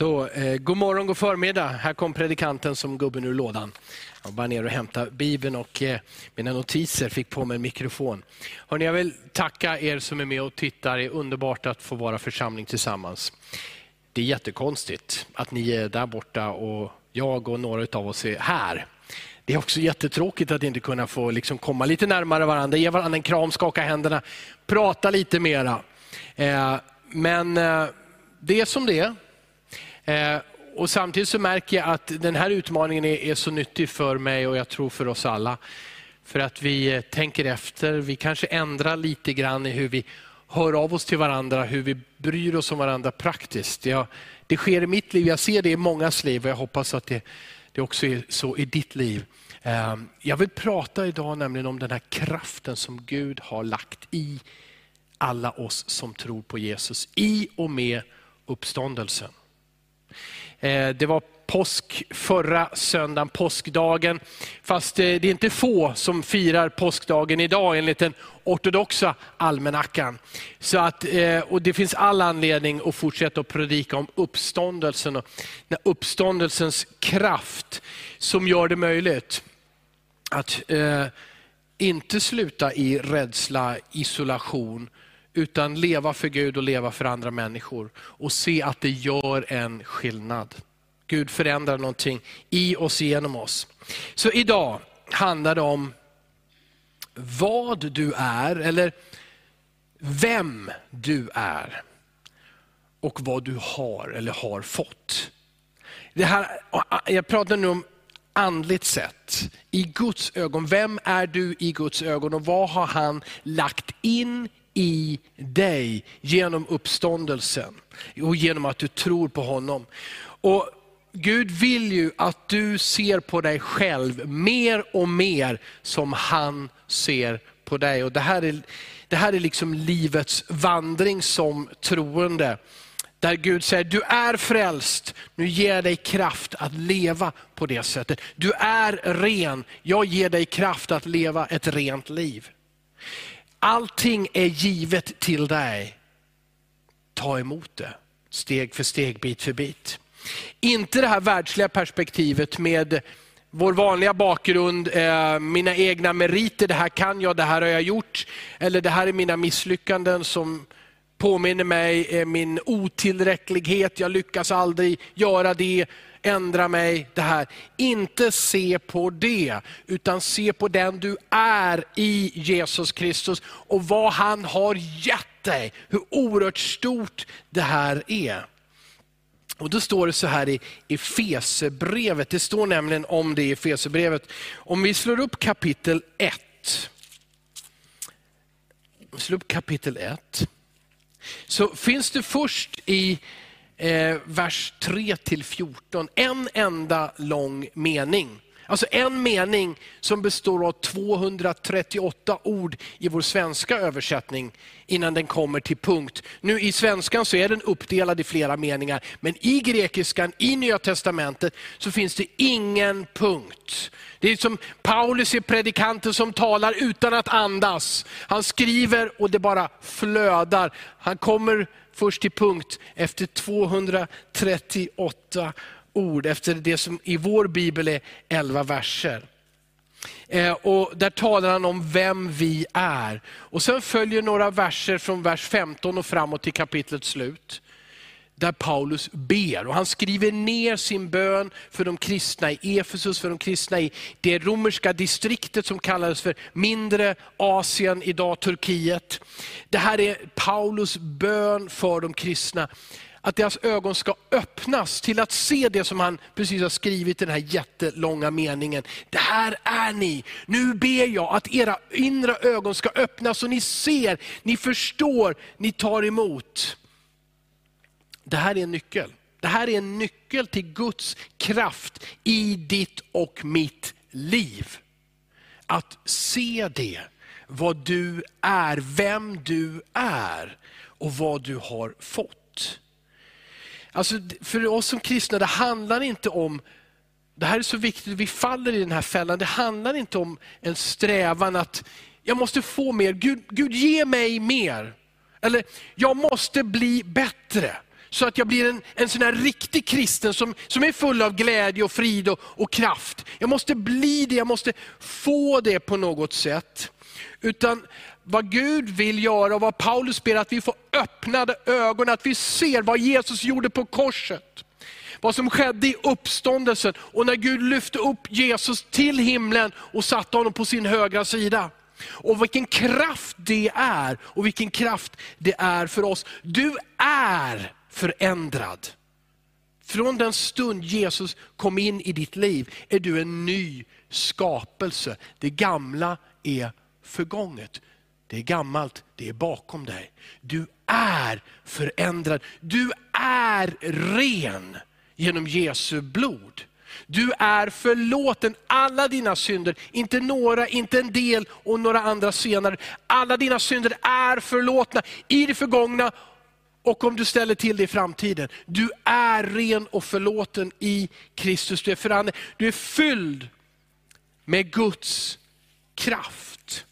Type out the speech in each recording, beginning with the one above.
Så, eh, god morgon, god förmiddag. Här kom predikanten som gubben ur lådan. Jag var ner och hämtade Bibeln och eh, mina notiser, fick på mig en mikrofon. Hörrni, jag vill tacka er som är med och tittar. Det är underbart att få vara församling tillsammans. Det är jättekonstigt att ni är där borta och jag och några av oss är här. Det är också jättetråkigt att inte kunna få liksom komma lite närmare varandra, ge varandra en kram, skaka händerna, prata lite mera. Eh, men eh, det är som det är. Eh, och samtidigt så märker jag att den här utmaningen är, är, så nyttig för mig och jag tror för oss alla. För att vi eh, tänker efter, vi kanske ändrar lite grann i hur vi hör av oss till varandra, hur vi bryr oss om varandra praktiskt. Jag, det sker i mitt liv, jag ser det i mångas liv och jag hoppas att det, det också är så i ditt liv. Eh, jag vill prata idag nämligen om den här kraften som Gud har lagt i alla oss som tror på Jesus, i och med uppståndelsen. Eh, det var påsk förra söndagen, påskdagen. Fast eh, det är inte få som firar påskdagen idag enligt den ortodoxa almanackan. Så att, eh, och det finns all anledning att fortsätta att predika om uppståndelsen och uppståndelsens kraft som gör det möjligt att inte sluta i rädsla, isolation, utan leva för Gud och leva för andra människor. Och se att det gör en skillnad. Gud förändrar någonting i oss, genom oss. Så idag handlar det om vad du är, eller vem du är. Och vad du har eller har fått. Det här, jag pratar nu om andligt sett, i Guds ögon. Vem är du i Guds ögon och vad har han lagt in i dig genom uppståndelsen och genom att du tror på honom. Och Gud vill ju att du ser på dig själv mer och mer som han ser på dig. Och det, här är, det här är liksom livets vandring som troende. Där Gud säger, du är frälst, nu ger jag dig kraft att leva på det sättet. Du är ren, jag ger dig kraft att leva ett rent liv. Allting är givet till dig. Ta emot det, steg för steg, bit för bit. Inte det här världsliga perspektivet med vår vanliga bakgrund, eh, mina egna meriter, det här kan jag, det här har jag gjort. Eller det här är mina misslyckanden som påminner mig eh, min otillräcklighet, jag lyckas aldrig göra det ändra mig, det här. Inte se på det, utan se på den du är i Jesus Kristus och vad han har gett dig. Hur oerhört stort det här är. Och Då står det så här i Efesebrevet, det står nämligen om det i Efesebrevet. Om vi slår upp kapitel 1. Slå upp kapitel 1. Så finns det först i Eh, vers 3 till 14, en enda lång mening. Alltså en mening som består av 238 ord i vår svenska översättning innan den kommer till punkt. Nu i svenskan så är den uppdelad i flera meningar, men i grekiskan, i Nya Testamentet, så finns det ingen punkt. Det är som Paulus är predikanten som talar utan att andas. Han skriver och det bara flödar. Han kommer först till punkt efter 238 ord, efter det som i vår bibel är 11 verser. Eh, och där talar han om vem vi är. Och Sen följer några verser från vers 15 och framåt till kapitlets slut där Paulus ber. Och han skriver ner sin bön för de kristna i Efesus, för de kristna i det romerska distriktet som kallades för mindre Asien, idag Turkiet. Det här är Paulus bön för de kristna. Att deras ögon ska öppnas till att se det som han precis har skrivit i den här jättelånga meningen. Det här är ni. Nu ber jag att era inre ögon ska öppnas så ni ser, ni förstår, ni tar emot. Det här är en nyckel. Det här är en nyckel till Guds kraft i ditt och mitt liv. Att se det, vad du är, vem du är och vad du har fått. Alltså för oss som kristna, det handlar inte om, det här är så viktigt, vi faller i den här fällan, det handlar inte om en strävan att, jag måste få mer, Gud, Gud ge mig mer. Eller, jag måste bli bättre så att jag blir en, en sån här riktig kristen som, som är full av glädje och frid och, och kraft. Jag måste bli det, jag måste få det på något sätt. Utan vad Gud vill göra och vad Paulus ber, att vi får öppnade ögon, att vi ser vad Jesus gjorde på korset. Vad som skedde i uppståndelsen och när Gud lyfte upp Jesus till himlen och satte honom på sin högra sida. Och vilken kraft det är och vilken kraft det är för oss. Du är förändrad. Från den stund Jesus kom in i ditt liv är du en ny skapelse. Det gamla är förgånget. Det är gammalt, det är bakom dig. Du är förändrad. Du är ren genom Jesu blod. Du är förlåten alla dina synder, inte några, inte en del och några andra senare. Alla dina synder är förlåtna i det förgångna och om du ställer till det i framtiden. Du är ren och förlåten i Kristus. Du är, du är fylld med Guds kraft.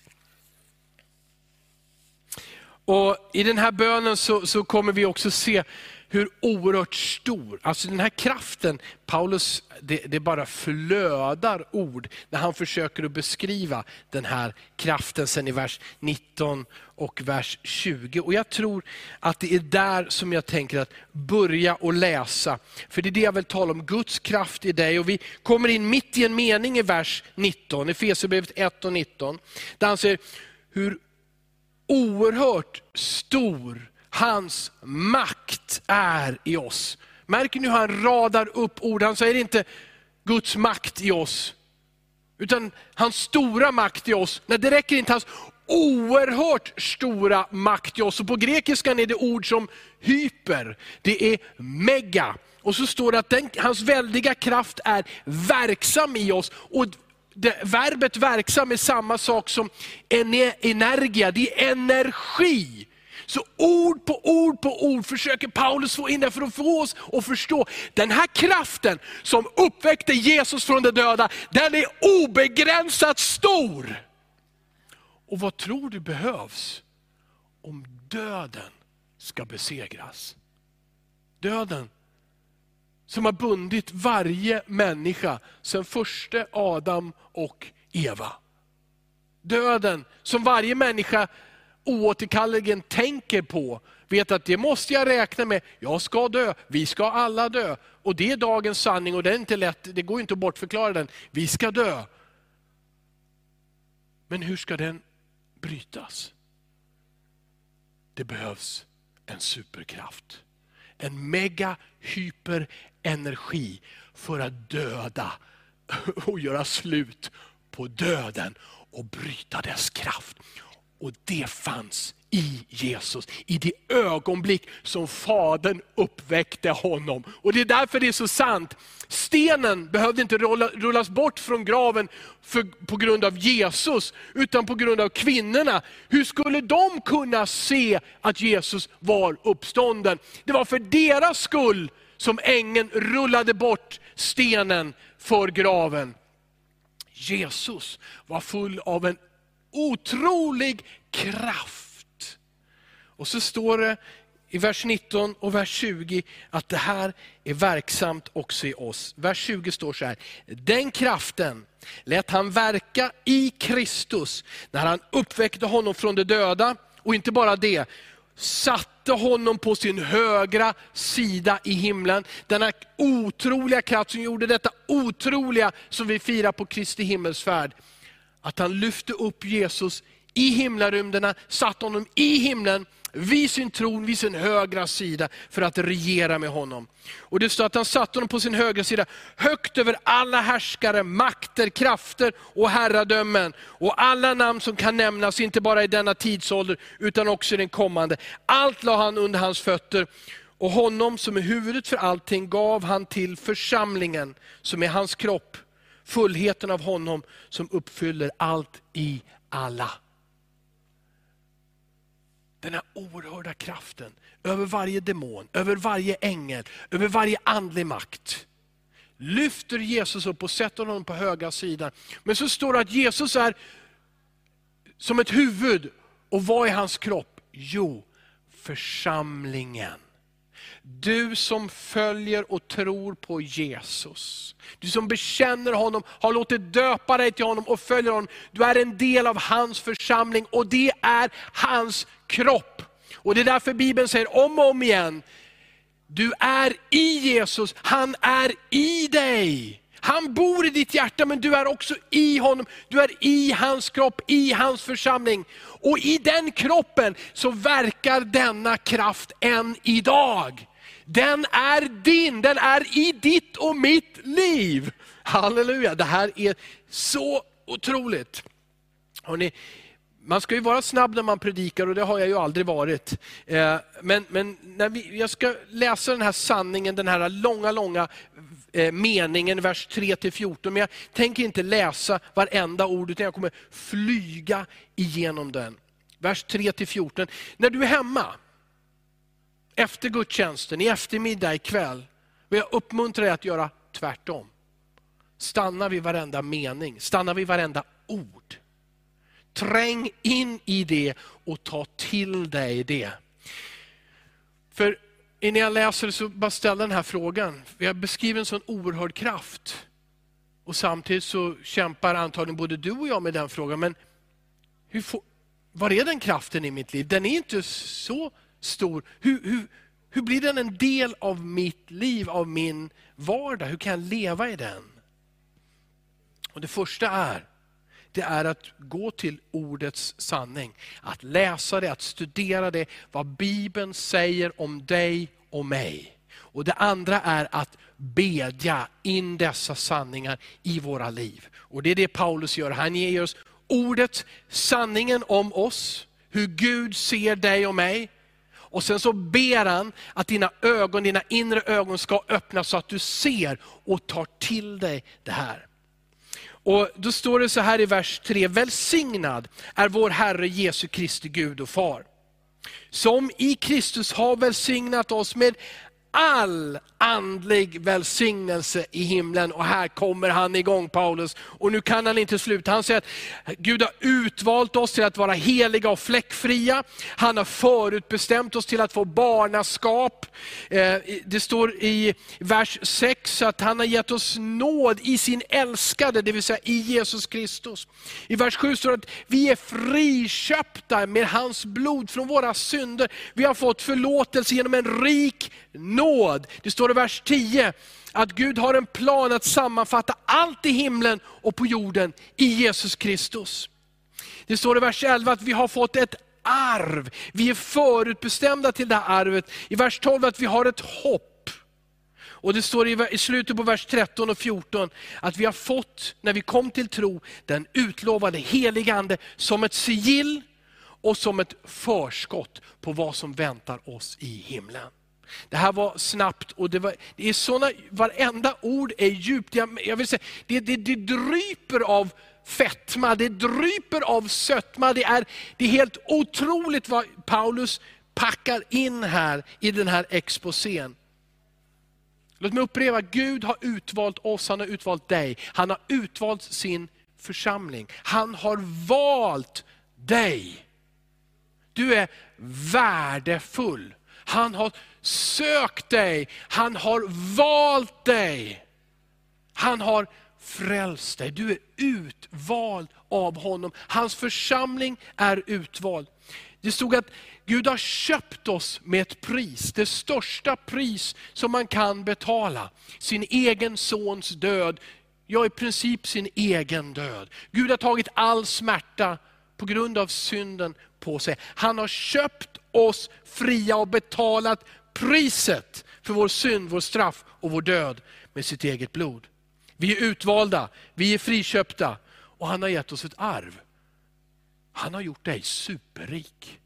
Och I den här bönen så, så kommer vi också se hur oerhört stor, alltså den här kraften, Paulus, det, det bara flödar ord när han försöker att beskriva den här kraften sen i vers 19 och vers 20. Och Jag tror att det är där som jag tänker att börja och läsa. För det är det jag vill tala om, Guds kraft i dig. Och vi kommer in mitt i en mening i vers 19, Efesierbrevet 1 och 19. Där han säger hur oerhört stor hans makt är i oss. Märker ni hur han radar upp ord? Han säger inte Guds makt i oss, utan hans stora makt i oss. Nej, det räcker inte hans oerhört stora makt i oss. Och på grekiskan är det ord som hyper, det är mega. Och så står det att den, hans väldiga kraft är verksam i oss. Och det, verbet verksam är samma sak som energia, det är energi. Så ord på ord på ord försöker Paulus få in det för att få oss att förstå, den här kraften som uppväckte Jesus från de döda, den är obegränsat stor. Och vad tror du behövs om döden ska besegras? Döden som har bundit varje människa sedan första Adam och Eva. Döden som varje människa oåterkalleligen tänker på, vet att det måste jag räkna med. Jag ska dö, vi ska alla dö. Och det är dagens sanning och det är inte lätt, det går inte att bortförklara den. Vi ska dö. Men hur ska den brytas? Det behövs en superkraft. En mega energi för att döda och göra slut på döden och bryta dess kraft. Och det fanns i Jesus, i det ögonblick som Fadern uppväckte honom. Och Det är därför det är så sant. Stenen behövde inte rullas bort från graven för, på grund av Jesus, utan på grund av kvinnorna. Hur skulle de kunna se att Jesus var uppstånden? Det var för deras skull som ängeln rullade bort stenen för graven. Jesus var full av en otrolig kraft. Och så står det i vers 19 och vers 20 att det här är verksamt också i oss. Vers 20 står så här, den kraften lät han verka i Kristus när han uppväckte honom från de döda. Och inte bara det, satte honom på sin högra sida i himlen. Denna otroliga kraft som gjorde detta otroliga som vi firar på Kristi himmelsfärd. Att han lyfte upp Jesus i himlarymderna, satte honom i himlen, vid sin tron, vid sin högra sida, för att regera med honom. Och Det står att han satte honom på sin högra sida, högt över alla härskare, makter, krafter och herradömen. Och alla namn som kan nämnas, inte bara i denna tidsålder, utan också i den kommande. Allt la han under hans fötter. Och honom som är huvudet för allting gav han till församlingen, som är hans kropp fullheten av honom som uppfyller allt i alla. Den här oerhörda kraften över varje demon, över varje ängel, över varje andlig makt. Lyfter Jesus upp och sätter honom på höga sidan. Men så står det att Jesus är som ett huvud. Och vad är hans kropp? Jo, församlingen. Du som följer och tror på Jesus. Du som bekänner honom, har låtit döpa dig till honom och följer honom. Du är en del av hans församling och det är hans kropp. Och Det är därför Bibeln säger om och om igen, du är i Jesus, han är i dig. Han bor i ditt hjärta men du är också i honom. Du är i hans kropp, i hans församling. Och i den kroppen så verkar denna kraft än idag. Den är din, den är i ditt och mitt liv. Halleluja, det här är så otroligt. Hörrni, man ska ju vara snabb när man predikar och det har jag ju aldrig varit. Eh, men, men när vi, jag ska läsa den här sanningen, den här långa, långa eh, meningen, vers 3-14. Men jag tänker inte läsa varenda ord, utan jag kommer flyga igenom den. Vers 3-14. När du är hemma, efter gudstjänsten, i eftermiddag, ikväll, vill jag uppmuntra dig att göra tvärtom. Stanna vid varenda mening, stanna vid varenda ord. Träng in i det och ta till dig det. För innan jag läser så bara ställa den här frågan. Jag beskriver en sån oerhörd kraft. Och samtidigt så kämpar antagligen både du och jag med den frågan. Men hur får, var är den kraften i mitt liv? Den är inte så stor. Hur, hur, hur blir den en del av mitt liv, av min vardag? Hur kan jag leva i den? Och Det första är, det är att gå till ordets sanning. Att läsa det, att studera det, vad Bibeln säger om dig och mig. Och Det andra är att bedja in dessa sanningar i våra liv. Och Det är det Paulus gör. Han ger oss ordet, sanningen om oss, hur Gud ser dig och mig. Och sen så ber han att dina ögon, dina inre ögon ska öppnas så att du ser och tar till dig det här. Och Då står det så här i vers 3, välsignad är vår Herre Jesu Kristi Gud och Far. Som i Kristus har välsignat oss med all andlig välsignelse i himlen. Och här kommer han igång Paulus. Och nu kan han inte sluta. Han säger att Gud har utvalt oss till att vara heliga och fläckfria. Han har förutbestämt oss till att få barnaskap. Eh, det står i vers 6 att han har gett oss nåd i sin älskade, det vill säga i Jesus Kristus. I vers 7 står det att vi är friköpta med hans blod från våra synder. Vi har fått förlåtelse genom en rik nåd. Det står i vers 10 att Gud har en plan att sammanfatta allt i himlen och på jorden i Jesus Kristus. Det står i vers 11 att vi har fått ett arv. Vi är förutbestämda till det här arvet. I vers 12 att vi har ett hopp. Och Det står i slutet på vers 13 och 14 att vi har fått, när vi kom till tro, den utlovade heliga Ande som ett sigill och som ett förskott på vad som väntar oss i himlen. Det här var snabbt och det, var, det är såna, varenda ord är djupt. Jag, jag vill säga, det, det, det dryper av fetma, det dryper av sötma. Det är, det är helt otroligt vad Paulus packar in här i den här exposén. Låt mig upprepa, Gud har utvalt oss, han har utvalt dig. Han har utvalt sin församling. Han har valt dig. Du är värdefull. Han har sökt dig, han har valt dig. Han har frälst dig, du är utvald av honom. Hans församling är utvald. Det stod att Gud har köpt oss med ett pris, det största pris som man kan betala. Sin egen sons död, ja i princip sin egen död. Gud har tagit all smärta på grund av synden på sig. Han har köpt oss fria och betalat priset för vår synd, vår straff och vår död med sitt eget blod. Vi är utvalda, vi är friköpta och han har gett oss ett arv. Han har gjort dig superrik.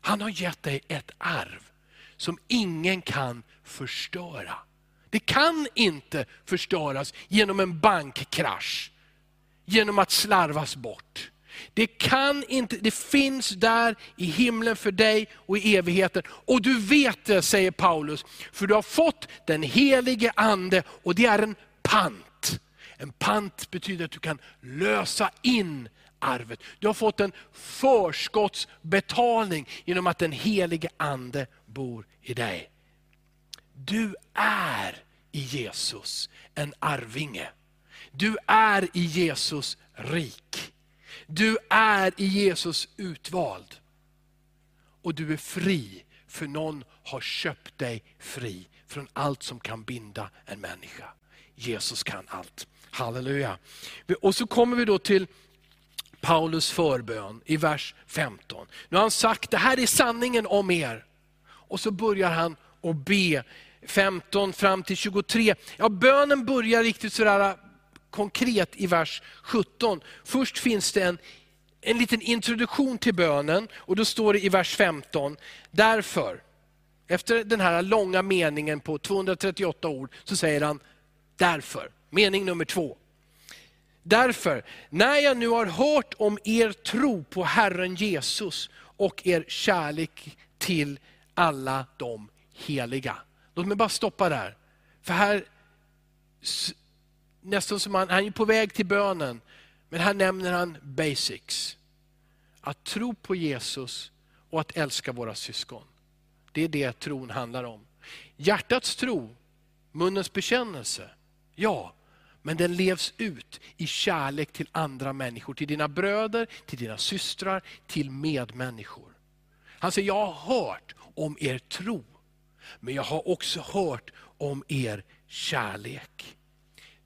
Han har gett dig ett arv som ingen kan förstöra. Det kan inte förstöras genom en bankkrasch, genom att slarvas bort. Det kan inte, det finns där i himlen för dig och i evigheten. Och du vet det, säger Paulus, för du har fått den helige ande och det är en pant. En pant betyder att du kan lösa in arvet. Du har fått en förskottsbetalning genom att den helige ande bor i dig. du är i Jesus en arvinge. Du är i Jesus rik. Du är i Jesus utvald. Och du är fri, för någon har köpt dig fri från allt som kan binda en människa. Jesus kan allt. Halleluja. Och så kommer vi då till Paulus förbön i vers 15. Nu har han sagt, det här är sanningen om er. Och så börjar han att be 15 fram till 23. Ja, bönen börjar riktigt sådär konkret i vers 17. Först finns det en, en liten introduktion till bönen och då står det i vers 15, därför, efter den här långa meningen på 238 ord, så säger han därför. Mening nummer två. Därför, när jag nu har hört om er tro på Herren Jesus och er kärlek till alla de heliga. Låt mig bara stoppa där. För här, nästan som han, han är på väg till bönen, men här nämner han basics. Att tro på Jesus och att älska våra syskon. Det är det tron handlar om. Hjärtats tro, munnens bekännelse, ja, men den levs ut i kärlek till andra människor, till dina bröder, till dina systrar, till medmänniskor. Han säger, jag har hört om er tro, men jag har också hört om er kärlek.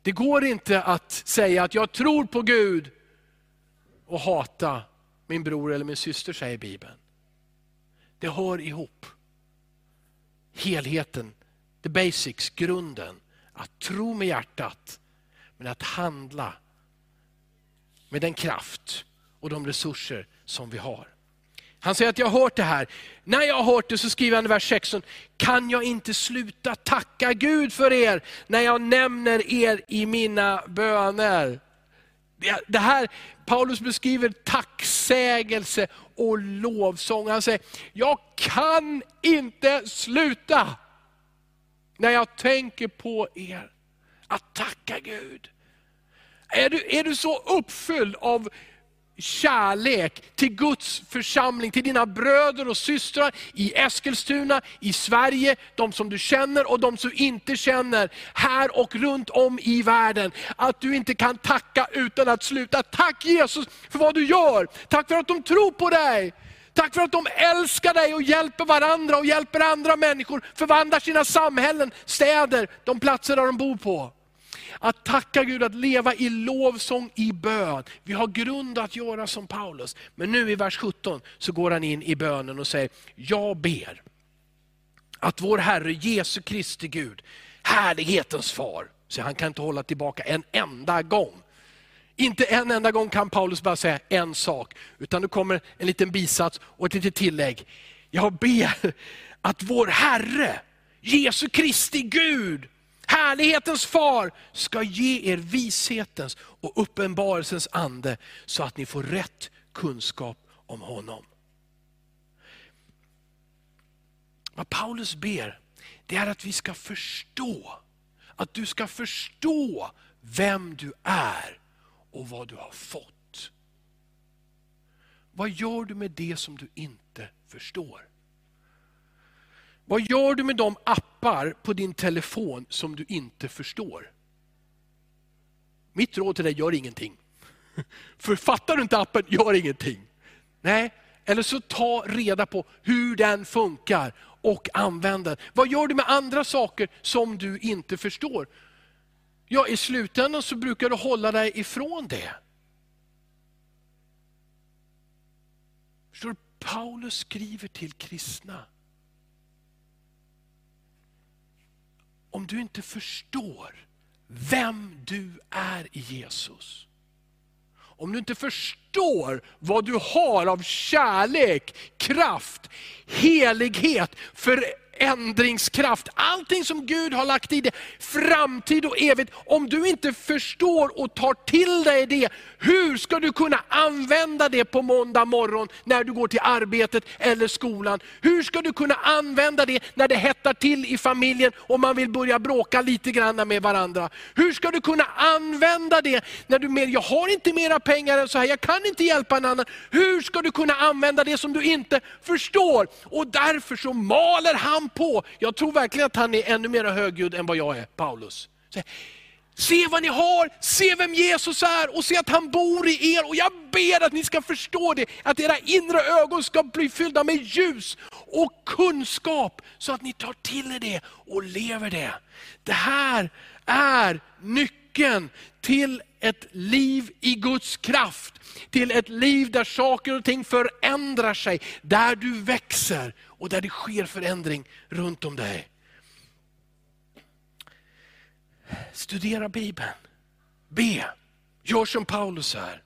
Det går inte att säga att jag tror på Gud och hata min bror eller min syster, säger Bibeln. Det hör ihop. Helheten, the basics, grunden. Att tro med hjärtat, men att handla med den kraft och de resurser som vi har. Han säger att jag har hört det här. När jag har hört det så skriver han i vers 16, kan jag inte sluta tacka Gud för er när jag nämner er i mina böner. Det här, Paulus beskriver tacksägelse och lovsång. Han säger, jag kan inte sluta när jag tänker på er, att tacka Gud. Är du, är du så uppfylld av kärlek till Guds församling, till dina bröder och systrar i Eskilstuna, i Sverige, de som du känner och de som du inte känner, här och runt om i världen. Att du inte kan tacka utan att sluta. Tack Jesus för vad du gör, tack för att de tror på dig. Tack för att de älskar dig och hjälper varandra och hjälper andra människor, förvandlar sina samhällen, städer, de platser där de bor på. Att tacka Gud, att leva i lovsång, i bön. Vi har grund att göra som Paulus. Men nu i vers 17 så går han in i bönen och säger, jag ber att vår Herre Jesu Kristi Gud, härlighetens far, så han kan inte hålla tillbaka en enda gång. Inte en enda gång kan Paulus bara säga en sak, utan nu kommer en liten bisats och ett litet tillägg. Jag ber att vår Herre, Jesu Kristi Gud, härlighetens far ska ge er vishetens och uppenbarelsens ande så att ni får rätt kunskap om honom. Vad Paulus ber, det är att vi ska förstå, att du ska förstå vem du är och vad du har fått. Vad gör du med det som du inte förstår? Vad gör du med de appar på din telefon som du inte förstår? Mitt råd till dig, gör ingenting. För fattar du inte appen, gör ingenting. Nej, eller så ta reda på hur den funkar och använd den. Vad gör du med andra saker som du inte förstår? Ja, i slutändan så brukar du hålla dig ifrån det. Förstår du? Paulus skriver till kristna. Om du inte förstår vem du är i Jesus, om du inte förstår vad du har av kärlek, kraft, helighet, förändringskraft. Allting som Gud har lagt i dig, framtid och evigt. Om du inte förstår och tar till dig det, hur ska du kunna använda det på måndag morgon när du går till arbetet eller skolan? Hur ska du kunna använda det när det hettar till i familjen och man vill börja bråka lite grann med varandra? Hur ska du kunna använda det när du mer, jag har inte mera pengar än så här, jag kan kan inte hjälpa en annan, hur ska du kunna använda det som du inte förstår? Och därför så maler han på. Jag tror verkligen att han är ännu mer högljudd än vad jag är, Paulus. Se vad ni har, se vem Jesus är och se att han bor i er. Och jag ber att ni ska förstå det, att era inre ögon ska bli fyllda med ljus och kunskap, så att ni tar till er det och lever det. Det här är nyckeln till ett liv i Guds kraft. Till ett liv där saker och ting förändrar sig, där du växer och där det sker förändring runt om dig. Studera Bibeln. Be. Gör som Paulus här.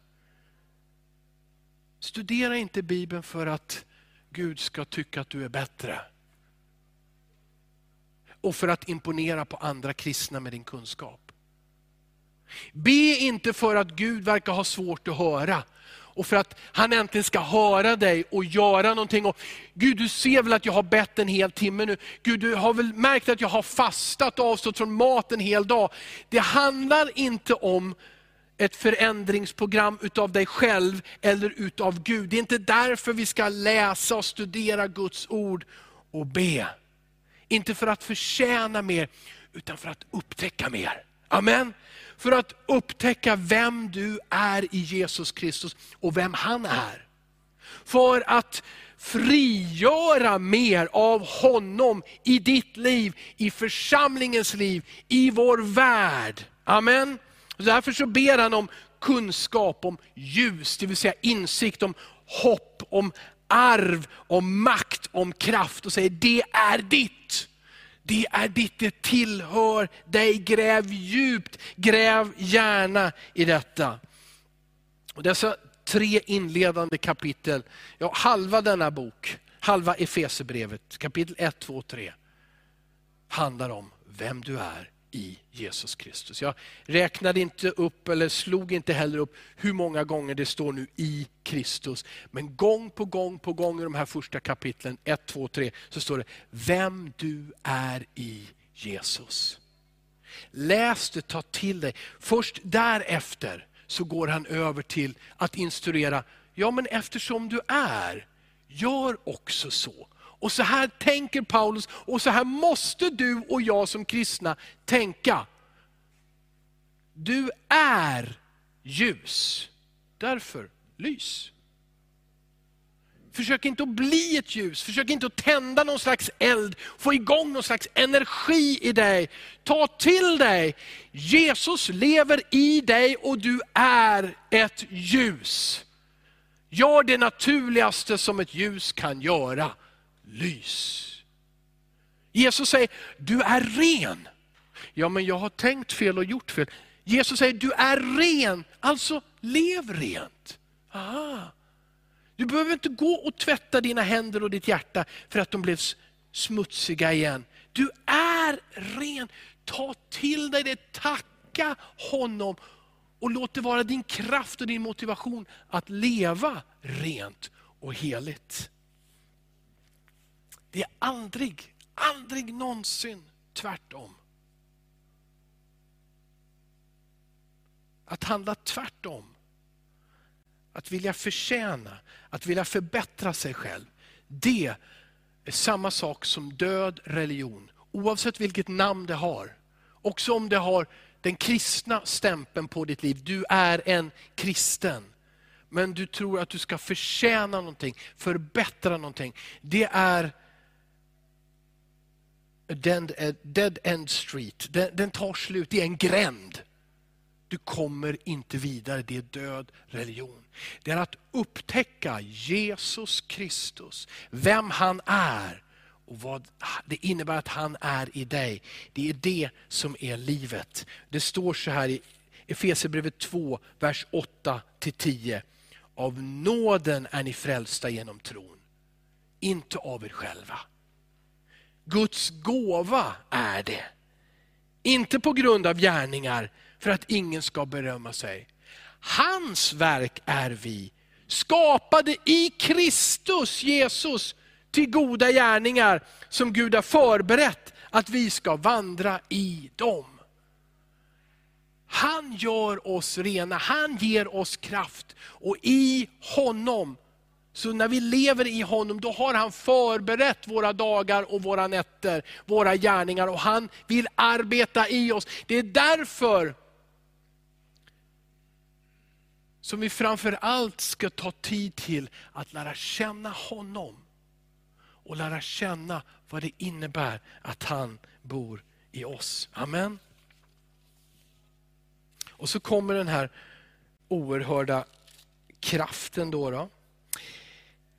Studera inte Bibeln för att Gud ska tycka att du är bättre. Och för att imponera på andra kristna med din kunskap. Be inte för att Gud verkar ha svårt att höra, och för att han äntligen ska höra dig och göra någonting. Och, Gud du ser väl att jag har bett en hel timme nu. Gud du har väl märkt att jag har fastat och avstått från mat en hel dag. Det handlar inte om ett förändringsprogram utav dig själv eller utav Gud. Det är inte därför vi ska läsa och studera Guds ord och be. Inte för att förtjäna mer, utan för att upptäcka mer. Amen för att upptäcka vem du är i Jesus Kristus och vem han är. För att frigöra mer av honom i ditt liv, i församlingens liv, i vår värld. Amen. Därför så ber han om kunskap, om ljus, det vill säga insikt, om hopp, om arv, om makt, om kraft och säger det är ditt. Det är ditt, det tillhör dig. Gräv djupt, gräv gärna i detta. Och dessa tre inledande kapitel, ja halva denna bok, halva Efesebrevet, kapitel 1, 2, 3, handlar om vem du är i Jesus Kristus. Jag räknade inte upp, eller slog inte heller upp hur många gånger det står nu i Kristus. Men gång på gång på gång i de här första kapitlen, 1, 2, 3, så står det vem du är i Jesus. Läs det, ta till dig. Först därefter så går han över till att instruera, ja men eftersom du är, gör också så. Och så här tänker Paulus och så här måste du och jag som kristna tänka. Du är ljus, därför lys. Försök inte att bli ett ljus, försök inte att tända någon slags eld, få igång någon slags energi i dig. Ta till dig, Jesus lever i dig och du är ett ljus. Gör det naturligaste som ett ljus kan göra lys. Jesus säger, du är ren. Ja men jag har tänkt fel och gjort fel. Jesus säger, du är ren, alltså lev rent. Aha. Du behöver inte gå och tvätta dina händer och ditt hjärta för att de blev smutsiga igen. Du är ren. Ta till dig det, tacka honom och låt det vara din kraft och din motivation att leva rent och heligt. Det är aldrig, aldrig någonsin tvärtom. Att handla tvärtom. Att vilja förtjäna, att vilja förbättra sig själv. Det är samma sak som död religion. Oavsett vilket namn det har. Också om det har den kristna stämpeln på ditt liv. Du är en kristen. Men du tror att du ska förtjäna någonting, förbättra någonting. Det är dead, e- dead end street, den, den tar slut, i en gränd. Du kommer inte vidare, det är död religion. Det är att upptäcka Jesus Kristus, vem han är och vad det innebär att han är i dig. Det är det som är livet. Det står så här i Efesierbrevet 2, vers 8-10. Av nåden är ni frälsta genom tron, inte av er själva. Guds gåva är det. Inte på grund av gärningar, för att ingen ska berömma sig. Hans verk är vi, skapade i Kristus Jesus till goda gärningar som Gud har förberett, att vi ska vandra i dem. Han gör oss rena, han ger oss kraft. Och i honom, så när vi lever i honom, då har han förberett våra dagar och våra nätter, våra gärningar. Och han vill arbeta i oss. Det är därför som vi framför allt ska ta tid till att lära känna honom. Och lära känna vad det innebär att han bor i oss. Amen. Och så kommer den här oerhörda kraften då. då.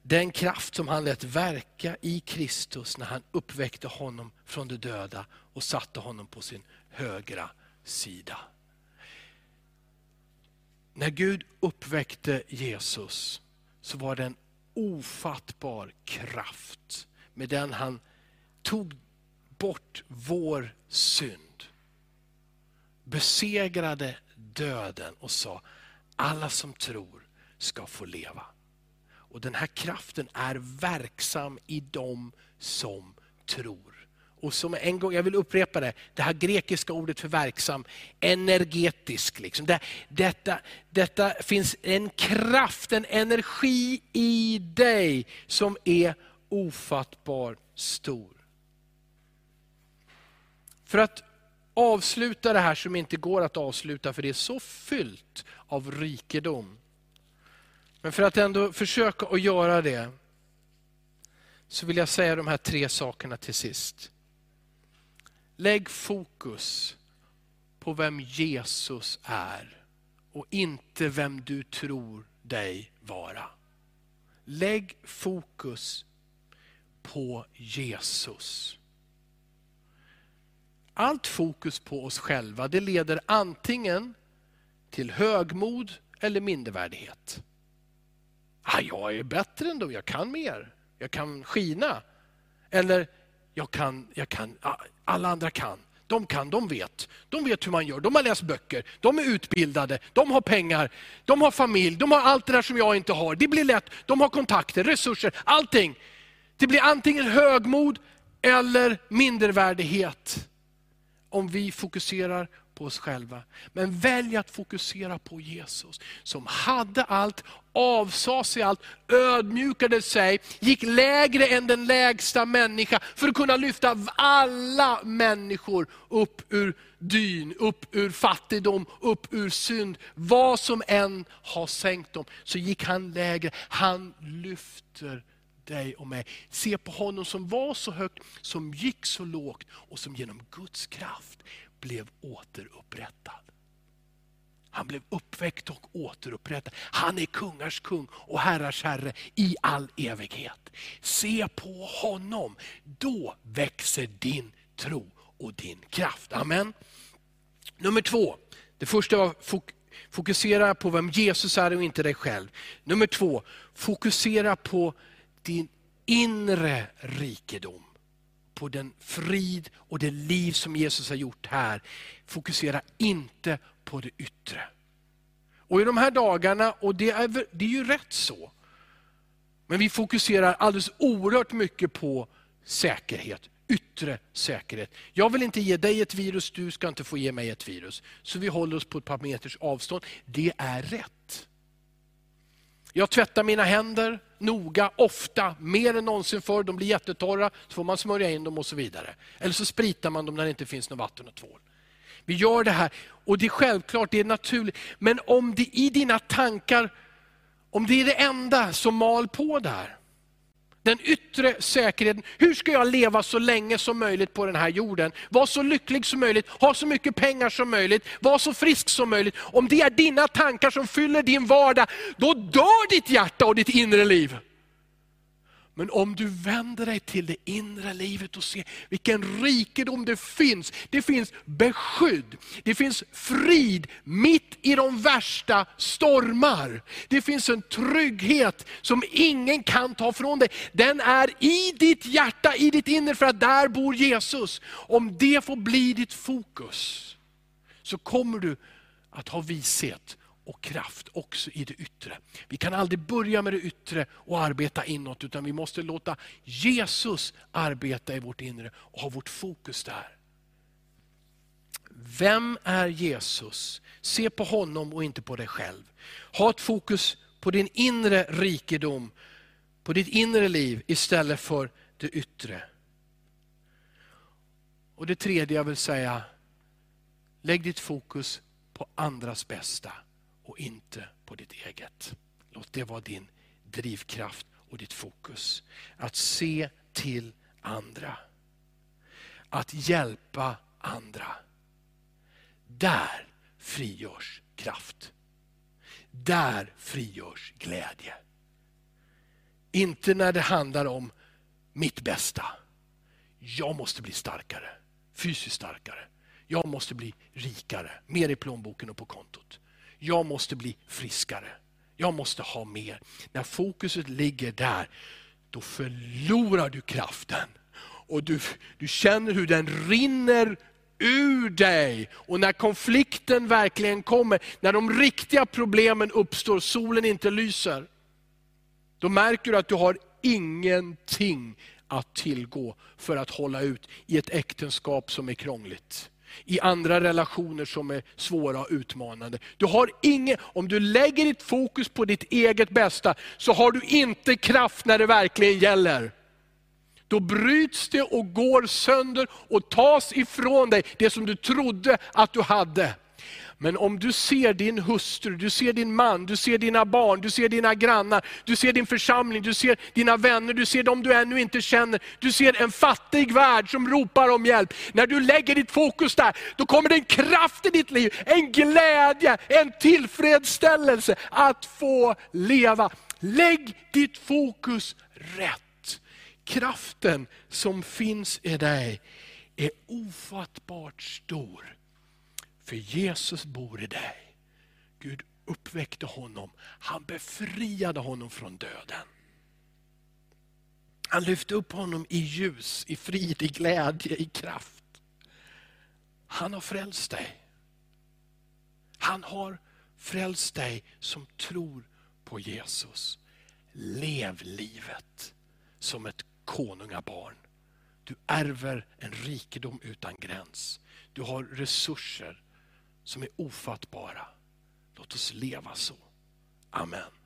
Den kraft som han lät verka i Kristus när han uppväckte honom från de döda och satte honom på sin högra sida. När Gud uppväckte Jesus så var det en ofattbar kraft med den han tog bort vår synd. Besegrade döden och sa, alla som tror ska få leva. Och Den här kraften är verksam i dem som tror. Och som en gång, jag vill upprepa det, det här grekiska ordet för verksam, energetisk. Liksom. Det, detta, detta finns en kraft, en energi i dig som är ofattbar stor. För att avsluta det här som inte går att avsluta, för det är så fyllt av rikedom. Men för att ändå försöka att göra det, så vill jag säga de här tre sakerna till sist. Lägg fokus på vem Jesus är och inte vem du tror dig vara. Lägg fokus på Jesus. Allt fokus på oss själva det leder antingen till högmod eller mindervärdighet. Ah, jag är bättre ändå, jag kan mer, jag kan skina. Eller jag kan, jag kan, ah, alla andra kan. De kan, de vet. De vet hur man gör. De har läst böcker, de är utbildade, de har pengar, de har familj, de har allt det där som jag inte har. Det blir lätt, de har kontakter, resurser, allting. Det blir antingen högmod eller mindervärdighet om vi fokuserar på oss själva. Men välj att fokusera på Jesus som hade allt, avsade sig allt, ödmjukade sig, gick lägre än den lägsta människa för att kunna lyfta alla människor upp ur dyn, upp ur fattigdom, upp ur synd. Vad som än har sänkt dem, så gick han lägre. Han lyfter dig och mig. Se på honom som var så högt, som gick så lågt och som genom Guds kraft blev återupprättad. Han blev uppväckt och återupprättad. Han är kungars kung och herrars herre i all evighet. Se på honom, då växer din tro och din kraft. Amen. Nummer två, det första var fokusera på vem Jesus är och inte dig själv. Nummer två, fokusera på din inre rikedom på den frid och det liv som Jesus har gjort här. Fokusera inte på det yttre. Och i de här dagarna, och det är, det är ju rätt så, men vi fokuserar alldeles oerhört mycket på säkerhet, yttre säkerhet. Jag vill inte ge dig ett virus, du ska inte få ge mig ett virus. Så vi håller oss på ett par meters avstånd. Det är rätt. Jag tvättar mina händer noga, ofta, mer än någonsin förr. De blir jättetorra, så får man smörja in dem och så vidare. Eller så spritar man dem när det inte finns något vatten och tvål. Vi gör det här och det är självklart, det är naturligt. Men om det i dina tankar, om det är det enda som mal på där, den yttre säkerheten. Hur ska jag leva så länge som möjligt på den här jorden? Vara så lycklig som möjligt, ha så mycket pengar som möjligt, vara så frisk som möjligt. Om det är dina tankar som fyller din vardag, då dör ditt hjärta och ditt inre liv. Men om du vänder dig till det inre livet och ser vilken rikedom det finns. Det finns beskydd, det finns frid mitt i de värsta stormar. Det finns en trygghet som ingen kan ta från dig. Den är i ditt hjärta, i ditt inre, för att där bor Jesus. Om det får bli ditt fokus, så kommer du att ha vishet och kraft också i det yttre. Vi kan aldrig börja med det yttre och arbeta inåt, utan vi måste låta Jesus arbeta i vårt inre och ha vårt fokus där. vem är Jesus? Se på honom och inte på dig själv. Ha ett fokus på din inre rikedom, på ditt inre liv istället för det yttre. Och det tredje jag vill säga, lägg ditt fokus på andras bästa och inte på ditt eget. Låt det vara din drivkraft och ditt fokus. Att se till andra. Att hjälpa andra. Där frigörs kraft. Där frigörs glädje. Inte när det handlar om mitt bästa. Jag måste bli starkare, fysiskt starkare. Jag måste bli rikare, mer i plånboken och på kontot. Jag måste bli friskare. Jag måste ha mer. När fokuset ligger där, då förlorar du kraften. Och du, du känner hur den rinner ur dig. Och när konflikten verkligen kommer, när de riktiga problemen uppstår, solen inte lyser. Då märker du att du har ingenting att tillgå för att hålla ut i ett äktenskap som är krångligt. I andra relationer som är svåra och utmanande. Du har ingen, om du lägger ditt fokus på ditt eget bästa, så har du inte kraft när det verkligen gäller. Då bryts det och går sönder och tas ifrån dig det som du trodde att du hade. Men om du ser din hustru, du ser din man, du ser dina barn, du ser dina grannar, du ser din församling, du ser dina vänner, du ser dem du ännu inte känner. Du ser en fattig värld som ropar om hjälp. När du lägger ditt fokus där, då kommer det en kraft i ditt liv, en glädje, en tillfredsställelse att få leva. Lägg ditt fokus rätt. Kraften som finns i dig är ofattbart stor. För Jesus bor i dig. Gud uppväckte honom. Han befriade honom från döden. Han lyfte upp honom i ljus, i frid, i glädje, i kraft. Han har frälst dig. Han har frälst dig som tror på Jesus. Lev livet som ett konungabarn. Du ärver en rikedom utan gräns. Du har resurser som är ofattbara. Låt oss leva så. Amen.